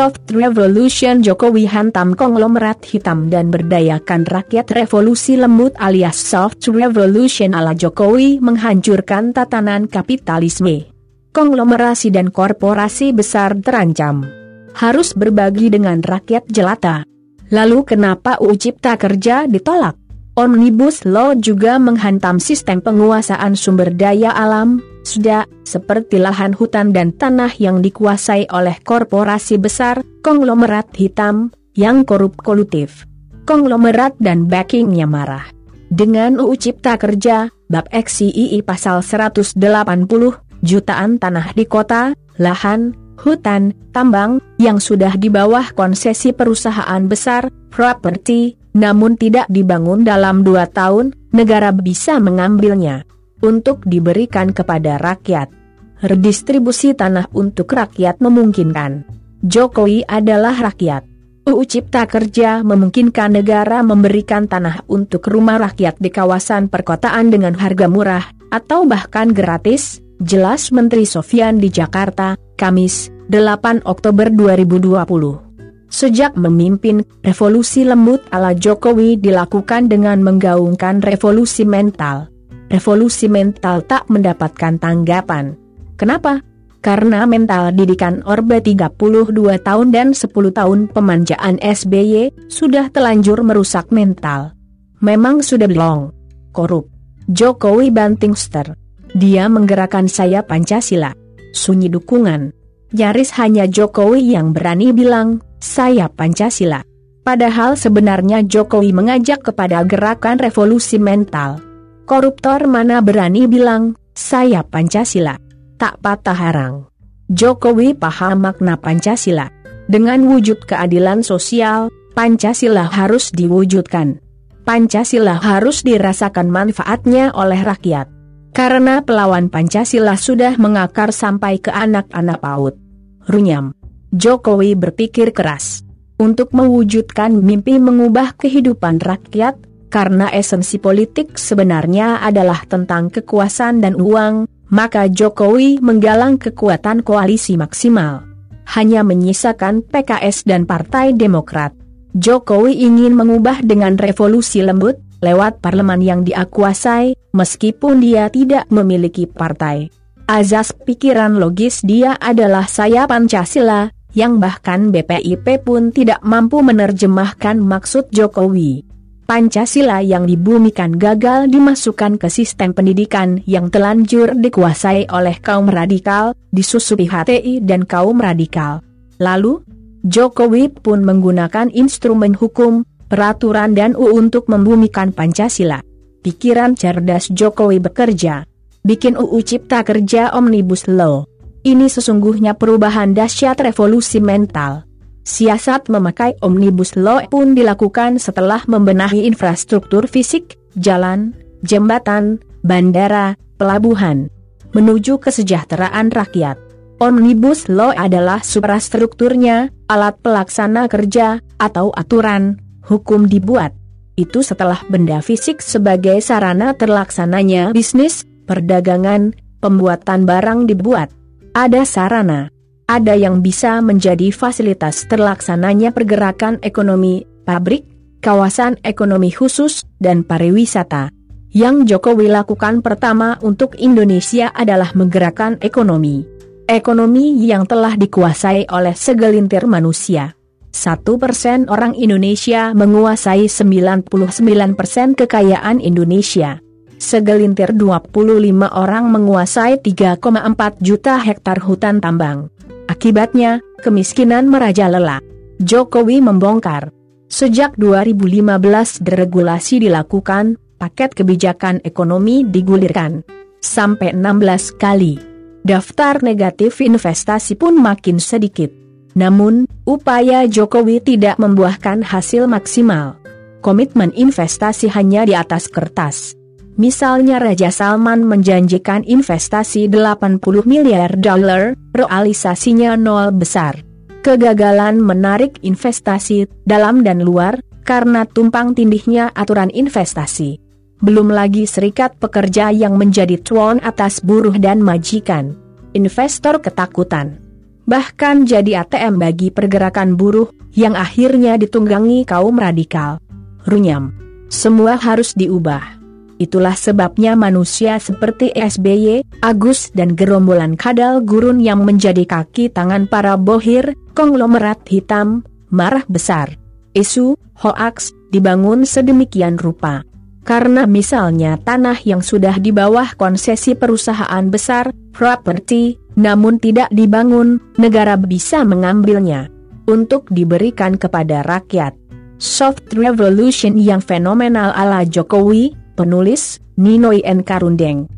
Soft Revolution Jokowi hantam konglomerat hitam dan berdayakan rakyat revolusi lembut alias Soft Revolution ala Jokowi menghancurkan tatanan kapitalisme. Konglomerasi dan korporasi besar terancam. Harus berbagi dengan rakyat jelata. Lalu kenapa UU Cipta Kerja ditolak? Omnibus Law juga menghantam sistem penguasaan sumber daya alam, sudah, seperti lahan hutan dan tanah yang dikuasai oleh korporasi besar, konglomerat hitam, yang korup-kolutif. Konglomerat dan backingnya marah. Dengan UU Cipta Kerja, Bab XII Pasal 180, jutaan tanah di kota, lahan, hutan, tambang, yang sudah di bawah konsesi perusahaan besar, properti, namun tidak dibangun dalam dua tahun, negara bisa mengambilnya untuk diberikan kepada rakyat. Redistribusi tanah untuk rakyat memungkinkan. Jokowi adalah rakyat. UU Cipta Kerja memungkinkan negara memberikan tanah untuk rumah rakyat di kawasan perkotaan dengan harga murah, atau bahkan gratis, jelas Menteri Sofian di Jakarta, Kamis, 8 Oktober 2020. Sejak memimpin, revolusi lembut ala Jokowi dilakukan dengan menggaungkan revolusi mental revolusi mental tak mendapatkan tanggapan. Kenapa? Karena mental didikan Orbe 32 tahun dan 10 tahun pemanjaan SBY sudah telanjur merusak mental. Memang sudah belong. Korup. Jokowi bantingster. Dia menggerakkan saya Pancasila. Sunyi dukungan. Nyaris hanya Jokowi yang berani bilang, saya Pancasila. Padahal sebenarnya Jokowi mengajak kepada gerakan revolusi mental. Koruptor mana berani bilang, saya Pancasila. Tak patah harang. Jokowi paham makna Pancasila. Dengan wujud keadilan sosial, Pancasila harus diwujudkan. Pancasila harus dirasakan manfaatnya oleh rakyat. Karena pelawan Pancasila sudah mengakar sampai ke anak-anak PAUD. Runyam. Jokowi berpikir keras. Untuk mewujudkan mimpi mengubah kehidupan rakyat, karena esensi politik sebenarnya adalah tentang kekuasaan dan uang, maka Jokowi menggalang kekuatan koalisi maksimal. Hanya menyisakan PKS dan Partai Demokrat. Jokowi ingin mengubah dengan revolusi lembut, lewat parlemen yang dia kuasai, meskipun dia tidak memiliki partai. Azas pikiran logis dia adalah saya Pancasila, yang bahkan BPIP pun tidak mampu menerjemahkan maksud Jokowi. Pancasila yang dibumikan gagal dimasukkan ke sistem pendidikan yang telanjur dikuasai oleh kaum radikal, disusupi HTI dan kaum radikal. Lalu, Jokowi pun menggunakan instrumen hukum, peraturan dan U untuk membumikan Pancasila. Pikiran cerdas Jokowi bekerja. Bikin UU Cipta Kerja Omnibus Law. Ini sesungguhnya perubahan dahsyat revolusi mental. Siasat memakai Omnibus Law pun dilakukan setelah membenahi infrastruktur fisik, jalan, jembatan, bandara, pelabuhan, menuju kesejahteraan rakyat. Omnibus Law adalah suprastrukturnya, alat pelaksana kerja, atau aturan, hukum dibuat. Itu setelah benda fisik sebagai sarana terlaksananya bisnis, perdagangan, pembuatan barang dibuat. Ada sarana ada yang bisa menjadi fasilitas terlaksananya pergerakan ekonomi, pabrik, kawasan ekonomi khusus, dan pariwisata. Yang Jokowi lakukan pertama untuk Indonesia adalah menggerakkan ekonomi. Ekonomi yang telah dikuasai oleh segelintir manusia. Satu persen orang Indonesia menguasai 99% kekayaan Indonesia. Segelintir 25 orang menguasai 3,4 juta hektar hutan tambang. Akibatnya, kemiskinan merajalela. Jokowi membongkar. Sejak 2015 deregulasi dilakukan, paket kebijakan ekonomi digulirkan. Sampai 16 kali. Daftar negatif investasi pun makin sedikit. Namun, upaya Jokowi tidak membuahkan hasil maksimal. Komitmen investasi hanya di atas kertas. Misalnya Raja Salman menjanjikan investasi 80 miliar dolar, realisasinya nol besar. Kegagalan menarik investasi dalam dan luar karena tumpang tindihnya aturan investasi. Belum lagi serikat pekerja yang menjadi tuan atas buruh dan majikan. Investor ketakutan. bahkan jadi ATM bagi pergerakan buruh, yang akhirnya ditunggangi kaum radikal. Runyam. Semua harus diubah. Itulah sebabnya manusia seperti SBY, Agus dan gerombolan kadal gurun yang menjadi kaki tangan para bohir, konglomerat hitam, marah besar. Isu, hoaks, dibangun sedemikian rupa. Karena misalnya tanah yang sudah di bawah konsesi perusahaan besar, properti, namun tidak dibangun, negara bisa mengambilnya untuk diberikan kepada rakyat. Soft Revolution yang fenomenal ala Jokowi, penulis Nino N. Karundeng